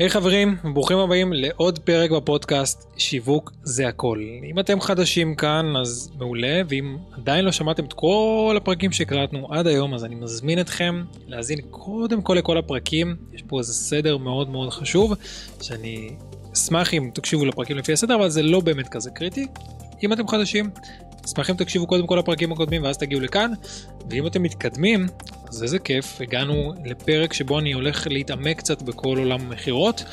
היי hey חברים, ברוכים הבאים לעוד פרק בפודקאסט שיווק זה הכל. אם אתם חדשים כאן אז מעולה, ואם עדיין לא שמעתם את כל הפרקים שהקלטנו עד היום אז אני מזמין אתכם להאזין קודם כל לכל הפרקים, יש פה איזה סדר מאוד מאוד חשוב, שאני אשמח אם תקשיבו לפרקים לפי הסדר, אבל זה לא באמת כזה קריטי. אם אתם חדשים, אשמח אם תקשיבו קודם כל לפרקים הקודמים ואז תגיעו לכאן, ואם אתם מתקדמים, אז איזה כיף, הגענו לפרק שבו אני הולך להתעמק קצת בכל עולם המכירות,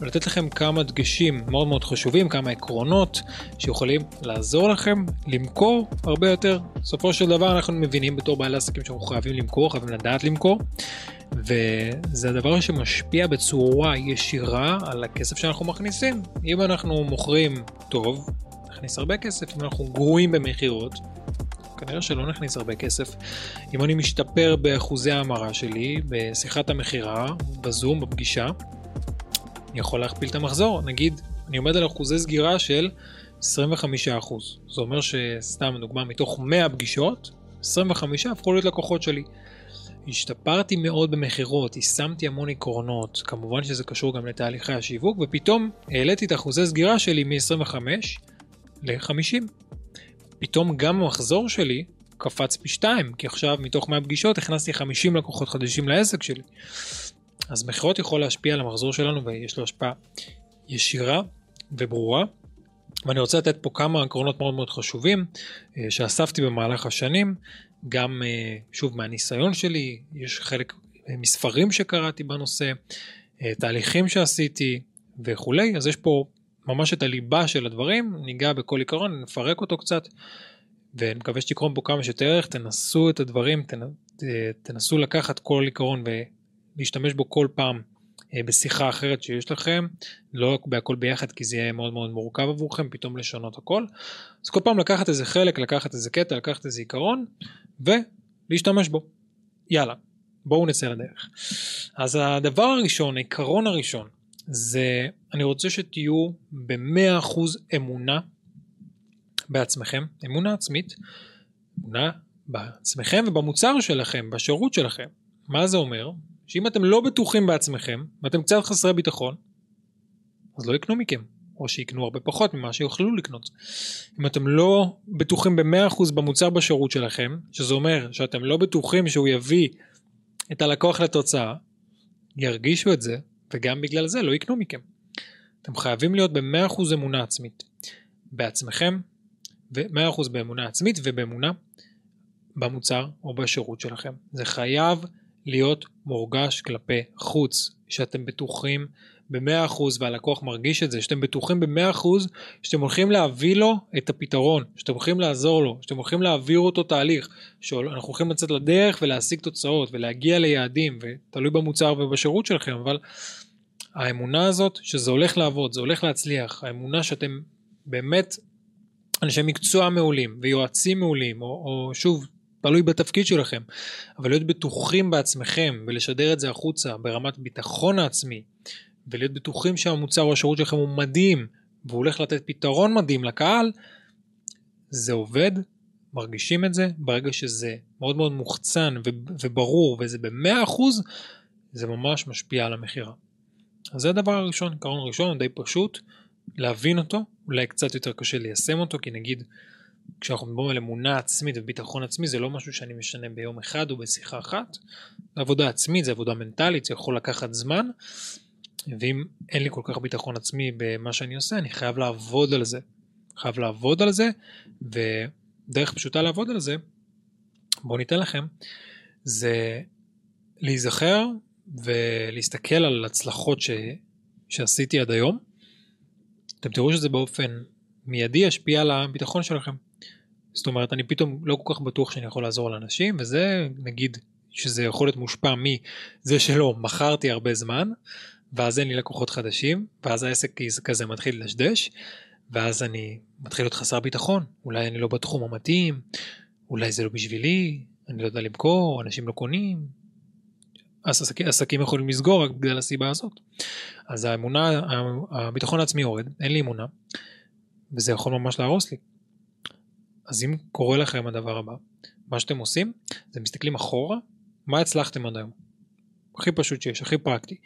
ולתת לכם כמה דגשים מאוד מאוד חשובים, כמה עקרונות שיכולים לעזור לכם למכור הרבה יותר. בסופו של דבר אנחנו מבינים בתור בעלי עסקים שאנחנו חייבים למכור, חייבים לדעת למכור, וזה הדבר שמשפיע בצורה ישירה על הכסף שאנחנו מכניסים. אם אנחנו מוכרים טוב, נכניס הרבה כסף, אם אנחנו גרועים במכירות, כנראה שלא נכניס הרבה כסף. אם אני משתפר באחוזי ההמרה שלי, בשיחת המכירה, בזום, בפגישה, אני יכול להכפיל את המחזור. נגיד, אני עומד על אחוזי סגירה של 25%. זה אומר שסתם דוגמה, מתוך 100 פגישות, 25 הפכו להיות לקוחות שלי. השתפרתי מאוד במכירות, יישמתי המון עקרונות, כמובן שזה קשור גם לתהליכי השיווק, ופתאום העליתי את אחוזי סגירה שלי מ-25 ל-50. פתאום גם המחזור שלי קפץ פי 2, כי עכשיו מתוך 100 פגישות הכנסתי 50 לקוחות חדשים לעסק שלי. אז מכירות יכול להשפיע על המחזור שלנו ויש לו השפעה ישירה וברורה. ואני רוצה לתת פה כמה עקרונות מאוד מאוד חשובים אה, שאספתי במהלך השנים, גם אה, שוב מהניסיון שלי, יש חלק אה, מספרים שקראתי בנושא, תהליכים שעשיתי וכולי, אז יש פה ממש את הליבה של הדברים, ניגע בכל עיקרון, נפרק אותו קצת, ונקווה שתקרום פה כמה שיותר ערך, תנסו את הדברים, תנסו לקחת כל עיקרון ולהשתמש בו כל פעם אה, בשיחה אחרת שיש לכם, לא בהכל ביחד כי זה יהיה מאוד מאוד מורכב עבורכם, פתאום לשנות הכל. אז כל פעם לקחת איזה חלק, לקחת איזה קטע, לקחת איזה עיקרון, ולהשתמש בו. יאללה, בואו נצא לדרך. אז הדבר הראשון, העיקרון הראשון, זה אני רוצה שתהיו ב-100% אמונה בעצמכם, אמונה עצמית, אמונה בעצמכם ובמוצר שלכם, בשירות שלכם. מה זה אומר? שאם אתם לא בטוחים בעצמכם ואתם קצת חסרי ביטחון, אז לא יקנו מכם, או שיקנו הרבה פחות ממה שיוכלו לקנות. אם אתם לא בטוחים ב-100% במוצר בשירות שלכם, שזה אומר שאתם לא בטוחים שהוא יביא את הלקוח לתוצאה, ירגישו את זה, וגם בגלל זה לא יקנו מכם. אתם חייבים להיות ב-100% אמונה עצמית בעצמכם, ו-100% באמונה עצמית ובאמונה במוצר או בשירות שלכם. זה חייב להיות מורגש כלפי חוץ, שאתם בטוחים ב-100% והלקוח מרגיש את זה, שאתם בטוחים ב-100% שאתם הולכים להביא לו את הפתרון, שאתם הולכים לעזור לו, שאתם הולכים להעביר אותו תהליך, שאנחנו הולכים לצאת לדרך ולהשיג תוצאות ולהגיע ליעדים, ותלוי במוצר ובשירות שלכם, אבל האמונה הזאת שזה הולך לעבוד, זה הולך להצליח, האמונה שאתם באמת אנשי מקצוע מעולים ויועצים מעולים, או, או שוב, תלוי בתפקיד שלכם, אבל להיות בטוחים בעצמכם ולשדר את זה החוצה ברמת ביטחון העצמי, ולהיות בטוחים שהמוצר או השירות שלכם הוא מדהים, והוא הולך לתת פתרון מדהים לקהל, זה עובד, מרגישים את זה, ברגע שזה מאוד מאוד מוחצן וברור וזה במאה אחוז, זה ממש משפיע על המכירה. אז זה הדבר הראשון, עיקרון ראשון, די פשוט, להבין אותו, אולי קצת יותר קשה ליישם אותו, כי נגיד כשאנחנו מדברים על אמונה עצמית וביטחון עצמי זה לא משהו שאני משנה ביום אחד או בשיחה אחת, זה עבודה עצמית, זה עבודה מנטלית, זה יכול לקחת זמן, ואם אין לי כל כך ביטחון עצמי במה שאני עושה, אני חייב לעבוד על זה. חייב לעבוד על זה, ודרך פשוטה לעבוד על זה, בואו ניתן לכם, זה להיזכר ולהסתכל על הצלחות ש... שעשיתי עד היום, אתם תראו שזה באופן מיידי ישפיע על הביטחון שלכם. זאת אומרת, אני פתאום לא כל כך בטוח שאני יכול לעזור לאנשים, וזה נגיד שזה יכול להיות מושפע מזה שלא מכרתי הרבה זמן, ואז אין לי לקוחות חדשים, ואז העסק כזה מתחיל לדשדש, ואז אני מתחיל להיות חסר ביטחון, אולי אני לא בתחום המתאים, אולי זה לא בשבילי, אני לא יודע למכור, אנשים לא קונים, אז עסקים, עסקים יכולים לסגור רק בגלל הסיבה הזאת. אז האמונה, הביטחון העצמי יורד, אין לי אמונה, וזה יכול ממש להרוס לי. אז אם קורה לכם הדבר הבא, מה שאתם עושים, זה מסתכלים אחורה, מה הצלחתם עד היום? הכי פשוט שיש, הכי פרקטי.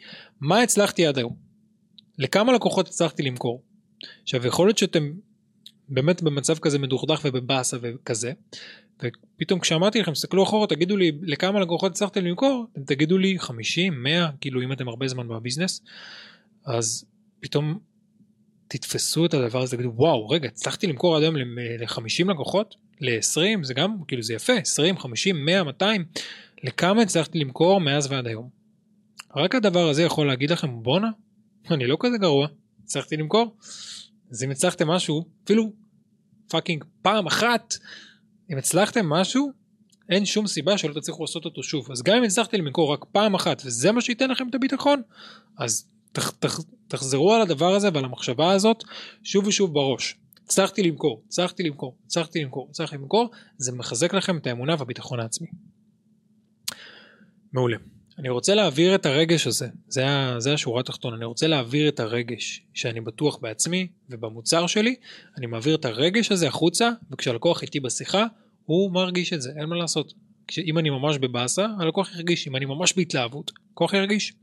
מה הצלחתי עד היום? לכמה לקוחות הצלחתי למכור. עכשיו יכול להיות שאתם באמת במצב כזה מדוכדך ובבאסה וכזה, ופתאום כשאמרתי לכם תסתכלו אחורה תגידו לי לכמה לקוחות הצלחתם למכור, אתם תגידו לי 50, 100, כאילו אם אתם הרבה זמן בביזנס, אז פתאום תתפסו את הדבר הזה, תגידו וואו רגע הצלחתי למכור עד היום ל-50 לקוחות, ל-20 זה גם כאילו זה יפה, 20, 50, 100, 200, לכמה הצלחתי למכור מאז ועד היום. רק הדבר הזה יכול להגיד לכם בואנה אני לא כזה גרוע, הצלחתי למכור. אז אם הצלחתם משהו, אפילו פאקינג פעם אחת, אם הצלחתם משהו, אין שום סיבה שלא תצליחו לעשות אותו שוב. אז גם אם הצלחתי למכור רק פעם אחת, וזה מה שייתן לכם את הביטחון, אז תח, תח, תחזרו על הדבר הזה ועל המחשבה הזאת שוב ושוב בראש. הצלחתי למכור, הצלחתי למכור, הצלחתי למכור, הצלחתי למכור, זה מחזק לכם את האמונה והביטחון העצמי. מעולה. אני רוצה להעביר את הרגש הזה, זה, זה השורה התחתונה, אני רוצה להעביר את הרגש שאני בטוח בעצמי ובמוצר שלי, אני מעביר את הרגש הזה החוצה, וכשהלקוח איתי בשיחה, הוא מרגיש את זה, אין מה לעשות. אם אני ממש בבאסה, הלקוח ירגיש, אם אני ממש בהתלהבות, הלקוח ירגיש.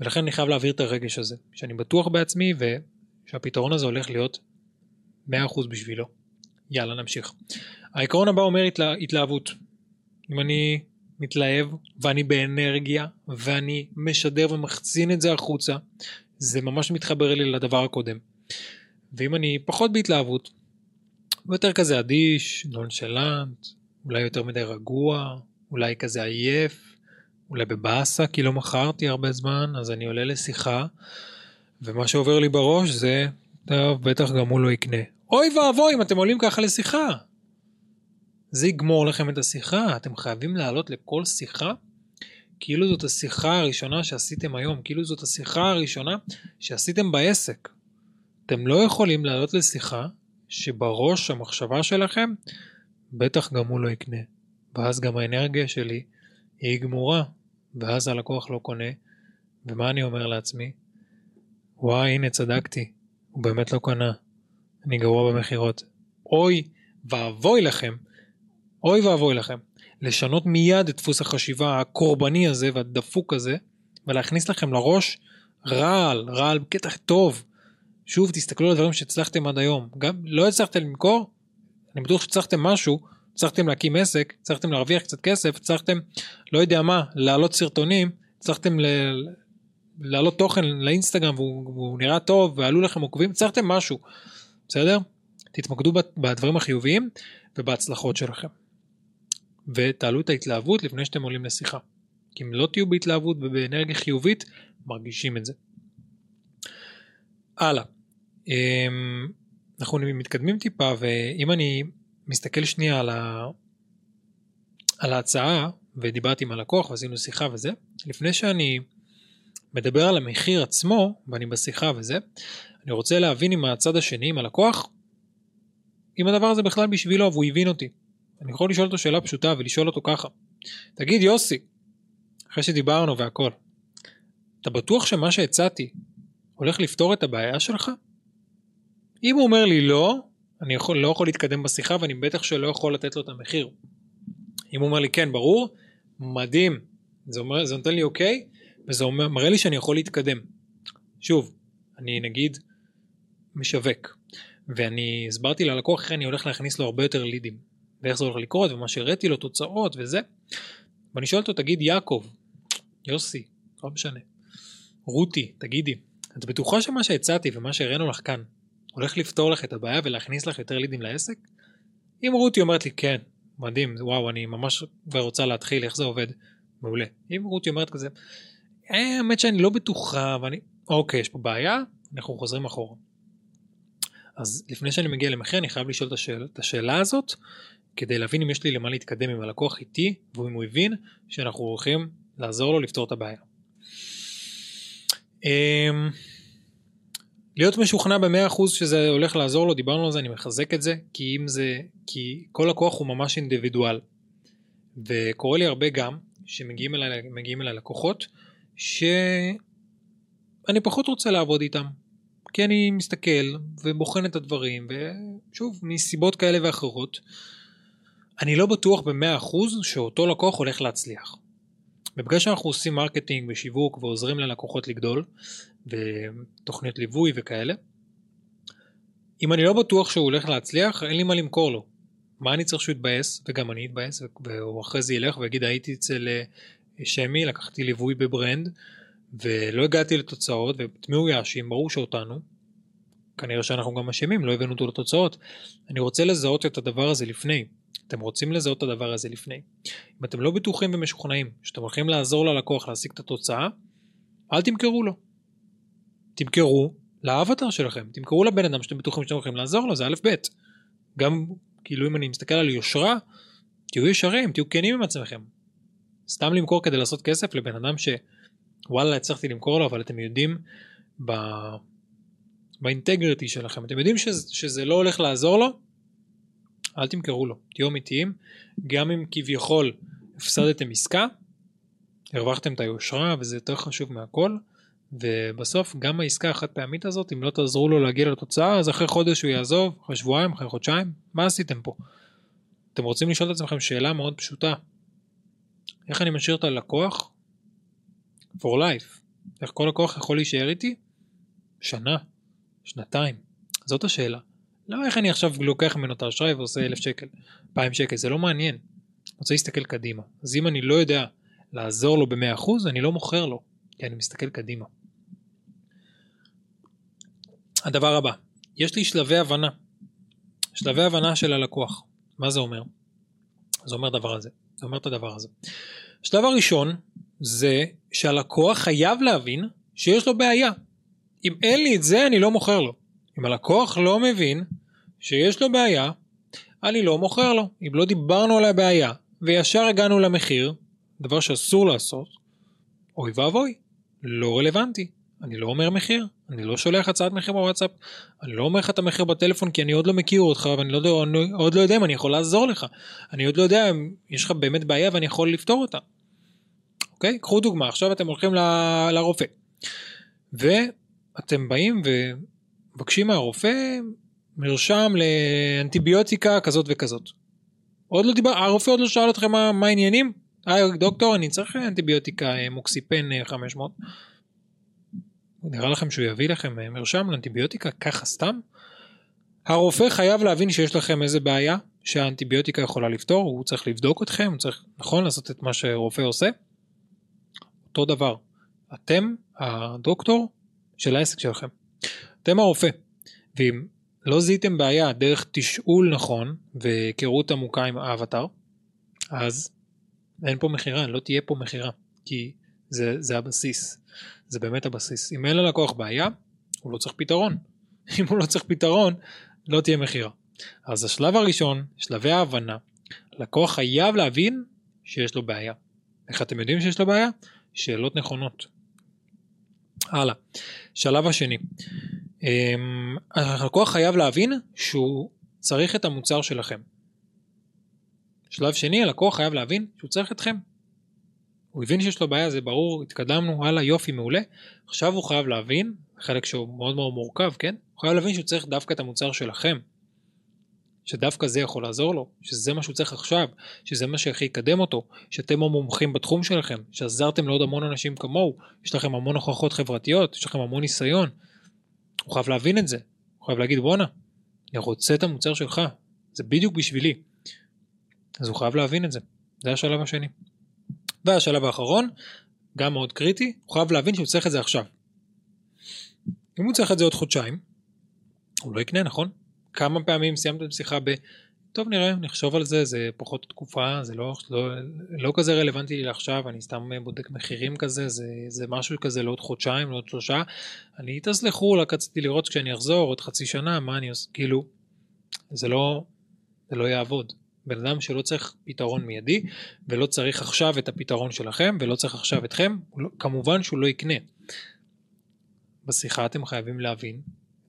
ולכן אני חייב להעביר את הרגש הזה, שאני בטוח בעצמי ושהפתרון הזה הולך להיות 100% בשבילו. יאללה נמשיך. העיקרון הבא אומר התלה, התלהבות. אם אני מתלהב ואני באנרגיה ואני משדר ומחצין את זה החוצה, זה ממש מתחבר לי לדבר הקודם. ואם אני פחות בהתלהבות, ויותר כזה אדיש, נונשלנט, אולי יותר מדי רגוע, אולי כזה עייף, אולי בבאסה כי לא מכרתי הרבה זמן, אז אני עולה לשיחה, ומה שעובר לי בראש זה, טוב, בטח גם הוא לא יקנה. אוי ואבוי אם אתם עולים ככה לשיחה. זה יגמור לכם את השיחה, אתם חייבים לעלות לכל שיחה כאילו זאת השיחה הראשונה שעשיתם היום, כאילו זאת השיחה הראשונה שעשיתם בעסק. אתם לא יכולים לעלות לשיחה שבראש המחשבה שלכם בטח גם הוא לא יקנה, ואז גם האנרגיה שלי היא גמורה, ואז הלקוח לא קונה, ומה אני אומר לעצמי? וואי הנה צדקתי, הוא באמת לא קנה, אני גרוע במכירות. אוי ואבוי לכם אוי ואבוי לכם. לשנות מיד את דפוס החשיבה הקורבני הזה והדפוק הזה, ולהכניס לכם לראש רעל, רעל בקטע טוב. שוב, תסתכלו על הדברים שהצלחתם עד היום. גם לא הצלחתם למכור, אני בטוח שהצלחתם משהו, הצלחתם להקים עסק, הצלחתם להרוויח קצת כסף, הצלחתם, לא יודע מה, להעלות סרטונים, הצלחתם ל... להעלות תוכן לאינסטגרם והוא, והוא נראה טוב ועלו לכם עוקבים, הצלחתם משהו, בסדר? תתמקדו בדברים החיוביים ובהצלחות שלכם. ותעלו את ההתלהבות לפני שאתם עולים לשיחה. כי אם לא תהיו בהתלהבות ובאנרגיה חיובית, מרגישים את זה. הלאה. אמ, אנחנו מתקדמים טיפה ואם אני מסתכל שנייה על, ה... על ההצעה ודיברתי עם הלקוח ועשינו שיחה וזה, לפני שאני מדבר על המחיר עצמו ואני בשיחה וזה, אני רוצה להבין עם הצד השני, עם הלקוח, אם הדבר הזה בכלל בשבילו והוא הבין אותי. אני יכול לשאול אותו שאלה פשוטה ולשאול אותו ככה. תגיד יוסי, אחרי שדיברנו והכל, אתה בטוח שמה שהצעתי הולך לפתור את הבעיה שלך? אם הוא אומר לי לא, אני יכול, לא יכול להתקדם בשיחה ואני בטח שלא יכול לתת לו את המחיר. אם הוא אומר לי כן, ברור, מדהים, זה, אומר, זה נותן לי אוקיי, וזה אומר, מראה לי שאני יכול להתקדם. שוב, אני נגיד משווק, ואני הסברתי ללקוח איך אני הולך להכניס לו הרבה יותר לידים. ואיך זה הולך לקרות ומה שהראיתי לו תוצאות וזה. ואני שואל אותו תגיד יעקב, יוסי, לא משנה, רותי, תגידי, את בטוחה שמה שהצעתי ומה שהראינו לך כאן הולך לפתור לך את הבעיה ולהכניס לך יותר לידים לעסק? אם רותי אומרת לי כן, מדהים, וואו אני ממש כבר רוצה להתחיל איך זה עובד, מעולה. אם רותי אומרת כזה, האמת שאני לא בטוחה ואני, אוקיי יש פה בעיה, אנחנו חוזרים אחורה. אז לפני שאני מגיע למחיר אני חייב לשאול את השאלה, את השאלה הזאת כדי להבין אם יש לי למה להתקדם עם הלקוח איתי ואם הוא הבין שאנחנו הולכים לעזור לו לפתור את הבעיה. אמ, להיות משוכנע ב-100% שזה הולך לעזור לו, דיברנו על זה, אני מחזק את זה, כי אם זה, כי כל לקוח הוא ממש אינדיבידואל. וקורה לי הרבה גם, שמגיעים אליי, אליי לקוחות, שאני פחות רוצה לעבוד איתם. כי אני מסתכל ובוחן את הדברים, ושוב, מסיבות כאלה ואחרות, אני לא בטוח במאה אחוז שאותו לקוח הולך להצליח. ובגלל שאנחנו עושים marketing ושיווק ועוזרים ללקוחות לגדול, ותוכניות ליווי וכאלה, אם אני לא בטוח שהוא הולך להצליח, אין לי מה למכור לו. מה אני צריך שהוא יתבאס, וגם אני אתבאס, והוא אחרי זה ילך ויגיד הייתי אצל אה, שמי, לקחתי ליווי ב brand, ולא הגעתי לתוצאות, ואת מי הוא יאשים? ברור שאותנו. כנראה שאנחנו גם אשמים, לא הבאנו אותו לתוצאות. אני רוצה לזהות את הדבר הזה לפני. אתם רוצים לזהות את הדבר הזה לפני. אם אתם לא בטוחים ומשוכנעים שאתם הולכים לעזור ללקוח להשיג את התוצאה, אל תמכרו לו. תמכרו לאבטר שלכם, תמכרו לבן אדם שאתם בטוחים שאתם הולכים לעזור לו, זה א' ב'. גם כאילו אם אני מסתכל על יושרה, תהיו ישרים, תהיו כנים עם עצמכם. סתם למכור כדי לעשות כסף לבן אדם שוואלה הצלחתי למכור לו, אבל אתם יודעים. באינטגריטי שלכם, אתם יודעים שזה, שזה לא הולך לעזור לו, אל תמכרו לו, תהיו אמיתיים, גם אם כביכול הפסדתם עסקה, הרווחתם את היושרה וזה יותר חשוב מהכל, ובסוף גם העסקה החד פעמית הזאת, אם לא תעזרו לו להגיע לתוצאה, אז אחרי חודש הוא יעזוב, אחרי שבועיים, אחרי חודשיים, מה עשיתם פה? אתם רוצים לשאול את עצמכם שאלה מאוד פשוטה, איך אני משאיר את הלקוח? For life? איך כל לקוח יכול להישאר איתי? שנה, שנתיים, זאת השאלה. לא איך אני עכשיו לוקח ממנו את האשראי ועושה אלף שקל, אלפיים שקל, זה לא מעניין. אני רוצה להסתכל קדימה. אז אם אני לא יודע לעזור לו במאה אחוז, אני לא מוכר לו, כי אני מסתכל קדימה. הדבר הבא, יש לי שלבי הבנה. שלבי הבנה של הלקוח. מה זה אומר? זה אומר דבר הזה. זה אומר את הדבר הזה. השלב הראשון זה שהלקוח חייב להבין שיש לו בעיה. אם אין לי את זה אני לא מוכר לו. אם הלקוח לא מבין שיש לו בעיה, אני לא מוכר לו. אם לא דיברנו על הבעיה וישר הגענו למחיר, דבר שאסור לעשות, אוי ואבוי, לא רלוונטי. אני לא אומר מחיר, אני לא שולח הצעת מחיר בוואטסאפ, אני לא אומר לך את המחיר בטלפון כי אני עוד לא מכיר אותך ואני לא אני עוד לא יודע אם אני יכול לעזור לך. אני עוד לא יודע אם יש לך באמת בעיה ואני יכול לפתור אותה. אוקיי? קחו דוגמה, עכשיו אתם הולכים ל... לרופא. ואתם באים ומבקשים מהרופא מרשם לאנטיביוטיקה כזאת וכזאת. עוד לא דיבר, הרופא עוד לא שאל אתכם מה, מה העניינים? היי דוקטור אני צריך אנטיביוטיקה אה, מוקסיפן 500. אה, נראה לכם שהוא יביא לכם אה, מרשם לאנטיביוטיקה ככה סתם? הרופא חייב להבין שיש לכם איזה בעיה שהאנטיביוטיקה יכולה לפתור, הוא צריך לבדוק אתכם, הוא צריך, נכון, לעשות את מה שרופא עושה. אותו דבר, אתם הדוקטור של העסק שלכם. אתם הרופא, ואם לא זיהיתם בעיה דרך תשאול נכון והיכרות עמוקה עם האבטר, אז אין פה מכירה, לא תהיה פה מכירה, כי זה, זה הבסיס. זה באמת הבסיס. אם אין ללקוח בעיה, הוא לא צריך פתרון. אם הוא לא צריך פתרון, לא תהיה מכירה. אז השלב הראשון, שלבי ההבנה, לקוח חייב להבין שיש לו בעיה. איך אתם יודעים שיש לו בעיה? שאלות נכונות. הלאה. שלב השני. אמ, הלקוח חייב להבין שהוא צריך את המוצר שלכם. שלב שני, הלקוח חייב להבין שהוא צריך אתכם. הוא הבין שיש לו בעיה, זה ברור, התקדמנו, הלאה, יופי, מעולה. עכשיו הוא חייב להבין, חלק שהוא מאוד מאוד מורכב, כן? הוא חייב להבין שהוא צריך דווקא את המוצר שלכם. שדווקא זה יכול לעזור לו, שזה מה שהוא צריך עכשיו, שזה מה שהכי יקדם אותו, שאתם המומחים בתחום שלכם, שעזרתם לעוד המון אנשים כמוהו, יש לכם המון הוכחות חברתיות, יש לכם המון ניסיון. הוא חייב להבין את זה, הוא חייב להגיד בואנה, אני רוצה את המוצר שלך, זה בדיוק בשבילי. אז הוא חייב להבין את זה, זה השלב השני. והשלב האחרון, גם מאוד קריטי, הוא חייב להבין שהוא צריך את זה עכשיו. אם הוא צריך את זה עוד חודשיים, הוא לא יקנה, נכון? כמה פעמים סיימתם שיחה ב... טוב נראה, נחשוב על זה, זה פחות תקופה, זה לא, לא, לא כזה רלוונטי לי לעכשיו, אני סתם בודק מחירים כזה, זה, זה משהו כזה לעוד חודשיים, לעוד שלושה, אני תסלחו, רק רציתי לראות כשאני אחזור עוד חצי שנה, מה אני עושה, כאילו, זה לא, זה לא יעבוד. בן אדם שלא צריך פתרון מיידי ולא צריך עכשיו את הפתרון שלכם ולא צריך עכשיו אתכם, לא, כמובן שהוא לא יקנה. בשיחה אתם חייבים להבין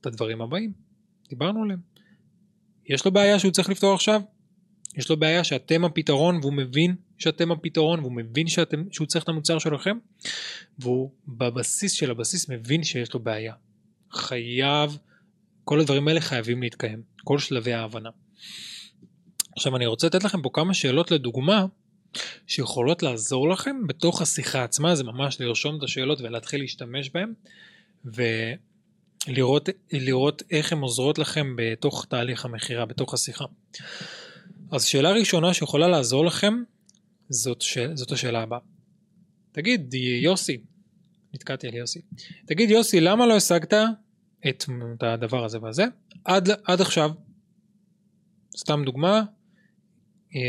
את הדברים הבאים, דיברנו עליהם. יש לו בעיה שהוא צריך לפתור עכשיו? יש לו בעיה שאתם הפתרון והוא מבין שאתם הפתרון והוא מבין שאתם, שהוא צריך את המוצר שלכם והוא בבסיס של הבסיס מבין שיש לו בעיה. חייב, כל הדברים האלה חייבים להתקיים, כל שלבי ההבנה. עכשיו אני רוצה לתת לכם פה כמה שאלות לדוגמה שיכולות לעזור לכם בתוך השיחה עצמה, זה ממש לרשום את השאלות ולהתחיל להשתמש בהן, ולראות לראות איך הן עוזרות לכם בתוך תהליך המכירה, בתוך השיחה. אז שאלה ראשונה שיכולה לעזור לכם, זאת, ש... זאת השאלה הבאה. תגיד, יוסי, נתקעתי על יוסי, תגיד יוסי, למה לא השגת את הדבר הזה והזה עד, עד עכשיו? סתם דוגמה, אמ,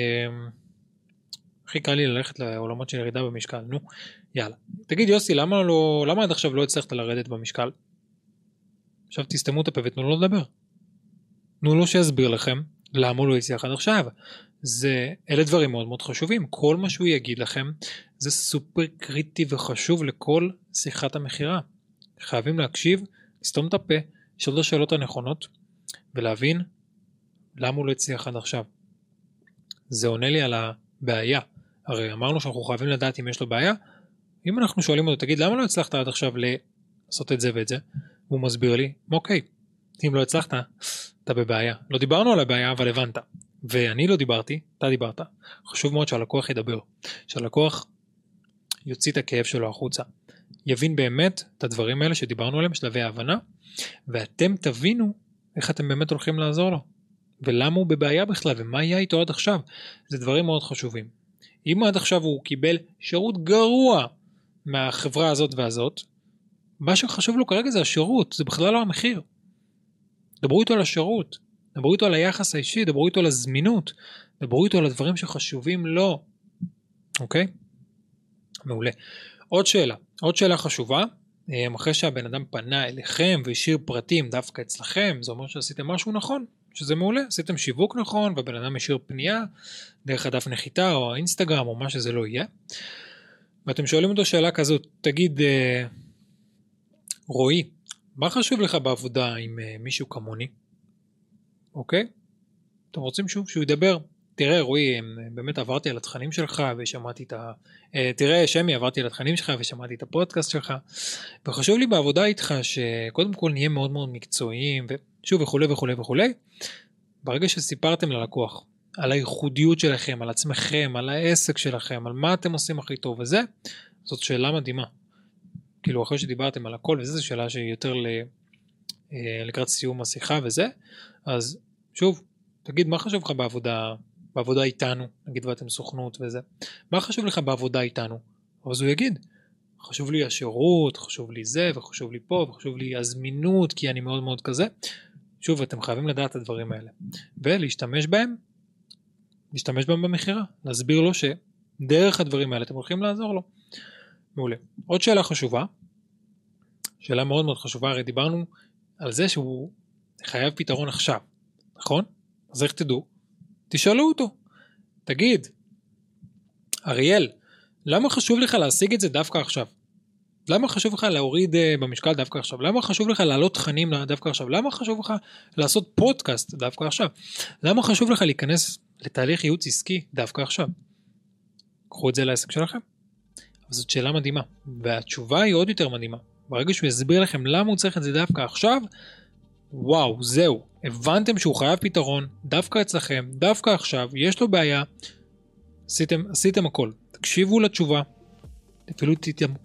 הכי קל לי ללכת לעולמות של ירידה במשקל, נו, יאללה. תגיד יוסי, למה, לא, למה עד עכשיו לא הצלחת לרדת במשקל? עכשיו תסתמו את הפה ותנו לו לדבר. תנו לו שיסביר לכם למה הוא לא הצליח עד עכשיו. זה, אלה דברים מאוד מאוד חשובים, כל מה שהוא יגיד לכם זה סופר קריטי וחשוב לכל שיחת המכירה. חייבים להקשיב, לסתום את הפה, לשאול את השאלות הנכונות ולהבין למה הוא לא הצליח עד עכשיו. זה עונה לי על הבעיה. הרי אמרנו שאנחנו חייבים לדעת אם יש לו בעיה. אם אנחנו שואלים אותו, תגיד, למה לא הצלחת עד עכשיו לעשות את זה ואת זה? והוא מסביר לי, אוקיי, אם לא הצלחת, אתה בבעיה. לא דיברנו על הבעיה, אבל הבנת. ואני לא דיברתי, אתה דיברת. חשוב מאוד שהלקוח ידבר. שהלקוח יוציא את הכאב שלו החוצה. יבין באמת את הדברים האלה שדיברנו עליהם, שלבי ההבנה, ואתם תבינו איך אתם באמת הולכים לעזור לו. ולמה הוא בבעיה בכלל, ומה יהיה איתו עד עכשיו. זה דברים מאוד חשובים. אם עד עכשיו הוא קיבל שירות גרוע מהחברה הזאת והזאת, מה שחשוב לו כרגע זה השירות, זה בכלל לא המחיר. דברו איתו על השירות, דברו איתו על היחס האישי, דברו איתו על הזמינות, דברו איתו על הדברים שחשובים לו, אוקיי? מעולה. עוד שאלה, עוד שאלה חשובה, אה, אחרי שהבן אדם פנה אליכם והשאיר פרטים דווקא אצלכם, זה אומר שעשיתם משהו נכון, שזה מעולה, עשיתם שיווק נכון והבן אדם השאיר פנייה דרך הדף נחיתה או האינסטגרם או מה שזה לא יהיה. ואתם שואלים אותו שאלה כזאת, תגיד, אה, רועי, מה חשוב לך בעבודה עם אה, מישהו כמוני? אוקיי? אתם רוצים שוב שהוא ידבר? תראה רועי, באמת עברתי על התכנים שלך ושמעתי את ה... אה, תראה שמי, עברתי על התכנים שלך ושמעתי את הפודקאסט שלך וחשוב לי בעבודה איתך שקודם כל נהיה מאוד מאוד מקצועיים ושוב וכולי וכולי וכולי. ברגע שסיפרתם ללקוח על הייחודיות שלכם, על עצמכם, על העסק שלכם, על מה אתם עושים הכי טוב וזה, זאת שאלה מדהימה. כאילו אחרי שדיברתם על הכל וזה, זו שאלה שהיא יותר ל... אה, לקראת סיום השיחה וזה, אז שוב, תגיד מה חשוב לך בעבודה, בעבודה איתנו, נגיד ואתם סוכנות וזה, מה חשוב לך בעבודה איתנו? אז הוא יגיד, חשוב לי השירות, חשוב לי זה, וחשוב לי פה, וחשוב לי הזמינות, כי אני מאוד מאוד כזה. שוב, אתם חייבים לדעת את הדברים האלה. ולהשתמש בהם, להשתמש בהם במכירה, להסביר לו שדרך הדברים האלה אתם הולכים לעזור לו. מעולה. עוד שאלה חשובה, שאלה מאוד מאוד חשובה, הרי דיברנו על זה שהוא חייב פתרון עכשיו, נכון? אז איך תדעו? תשאלו אותו. תגיד, אריאל, למה חשוב לך להשיג את זה דווקא עכשיו? למה חשוב לך להוריד uh, במשקל דווקא עכשיו? למה חשוב לך להעלות תכנים דווקא עכשיו? למה חשוב לך לעשות פודקאסט דווקא עכשיו? למה חשוב לך להיכנס לתהליך ייעוץ עסקי דווקא עכשיו? קחו את זה לעסק שלכם. זאת שאלה מדהימה, והתשובה היא עוד יותר מדהימה. ברגע שהוא יסביר לכם למה הוא צריך את זה דווקא עכשיו, וואו, זהו, הבנתם שהוא חייב פתרון, דווקא אצלכם, דווקא עכשיו, יש לו בעיה, עשיתם, עשיתם הכל. תקשיבו לתשובה, אפילו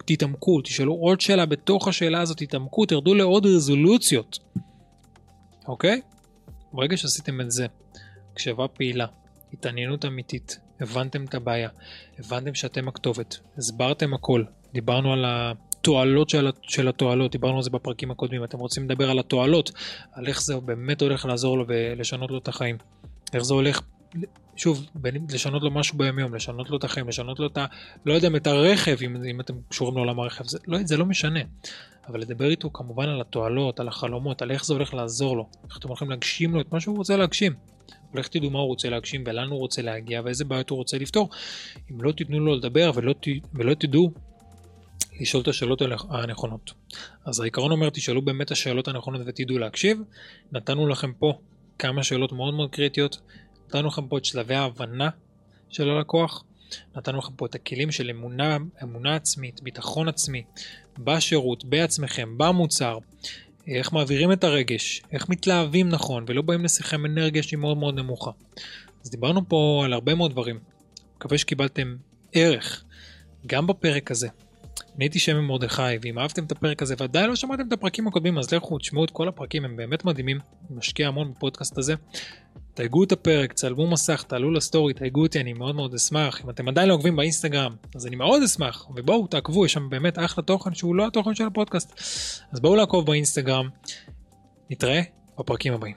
תתעמקו, תשאלו עוד שאלה בתוך השאלה הזאת, תתעמקו, תרדו לעוד רזולוציות, אוקיי? ברגע שעשיתם את זה, הקשבה פעילה, התעניינות אמיתית, הבנתם את הבעיה, הבנתם שאתם הכתובת, הסברתם הכל, דיברנו על התועלות של, של התועלות, דיברנו על זה בפרקים הקודמים, אתם רוצים לדבר על התועלות, על איך זה באמת הולך לעזור לו ולשנות לו את החיים, איך זה הולך, שוב, בין, לשנות לו משהו ביומיום, לשנות לו את החיים, לשנות לו את ה... לא יודע, את הרכב, אם, אם אתם קשורים לעולם הרכב, זה לא, זה לא משנה. אבל לדבר איתו כמובן על התועלות, על החלומות, על איך זה הולך לעזור לו, איך אתם הולכים להגשים לו את מה שהוא רוצה להגשים. ולך תדעו מה הוא רוצה להגשים ולאן הוא רוצה להגיע ואיזה בעיות הוא רוצה לפתור. אם לא תיתנו לו לדבר ולא, ת, ולא תדעו לשאול את השאלות הנכונות. אז העיקרון אומר תשאלו באמת השאלות הנכונות ותדעו להקשיב. נתנו לכם פה כמה שאלות מאוד מאוד קריטיות. נתנו לכם פה את שלבי ההבנה של הלקוח. נתנו לכם פה את הכלים של אמונה, אמונה עצמית, ביטחון עצמי, בשירות, בעצמכם, במוצר, איך מעבירים את הרגש, איך מתלהבים נכון ולא באים לשיחה עם אנרגיה שהיא מאוד מאוד נמוכה. אז דיברנו פה על הרבה מאוד דברים. מקווה שקיבלתם ערך גם בפרק הזה. אני הייתי שם מרדכי, ואם אהבתם את הפרק הזה ועדיין לא שמעתם את הפרקים הקודמים, אז לכו תשמעו את כל הפרקים, הם באמת מדהימים, אני משקיע המון בפודקאסט הזה. תייגו את הפרק, צלמו מסך, תעלו לסטורי, תייגו אותי, אני מאוד מאוד אשמח. אם אתם עדיין לא עוקבים באינסטגרם, אז אני מאוד אשמח, ובואו תעקבו, יש שם באמת אחלה תוכן שהוא לא התוכן של הפודקאסט. אז בואו לעקוב באינסטגרם, נתראה בפרקים הבאים.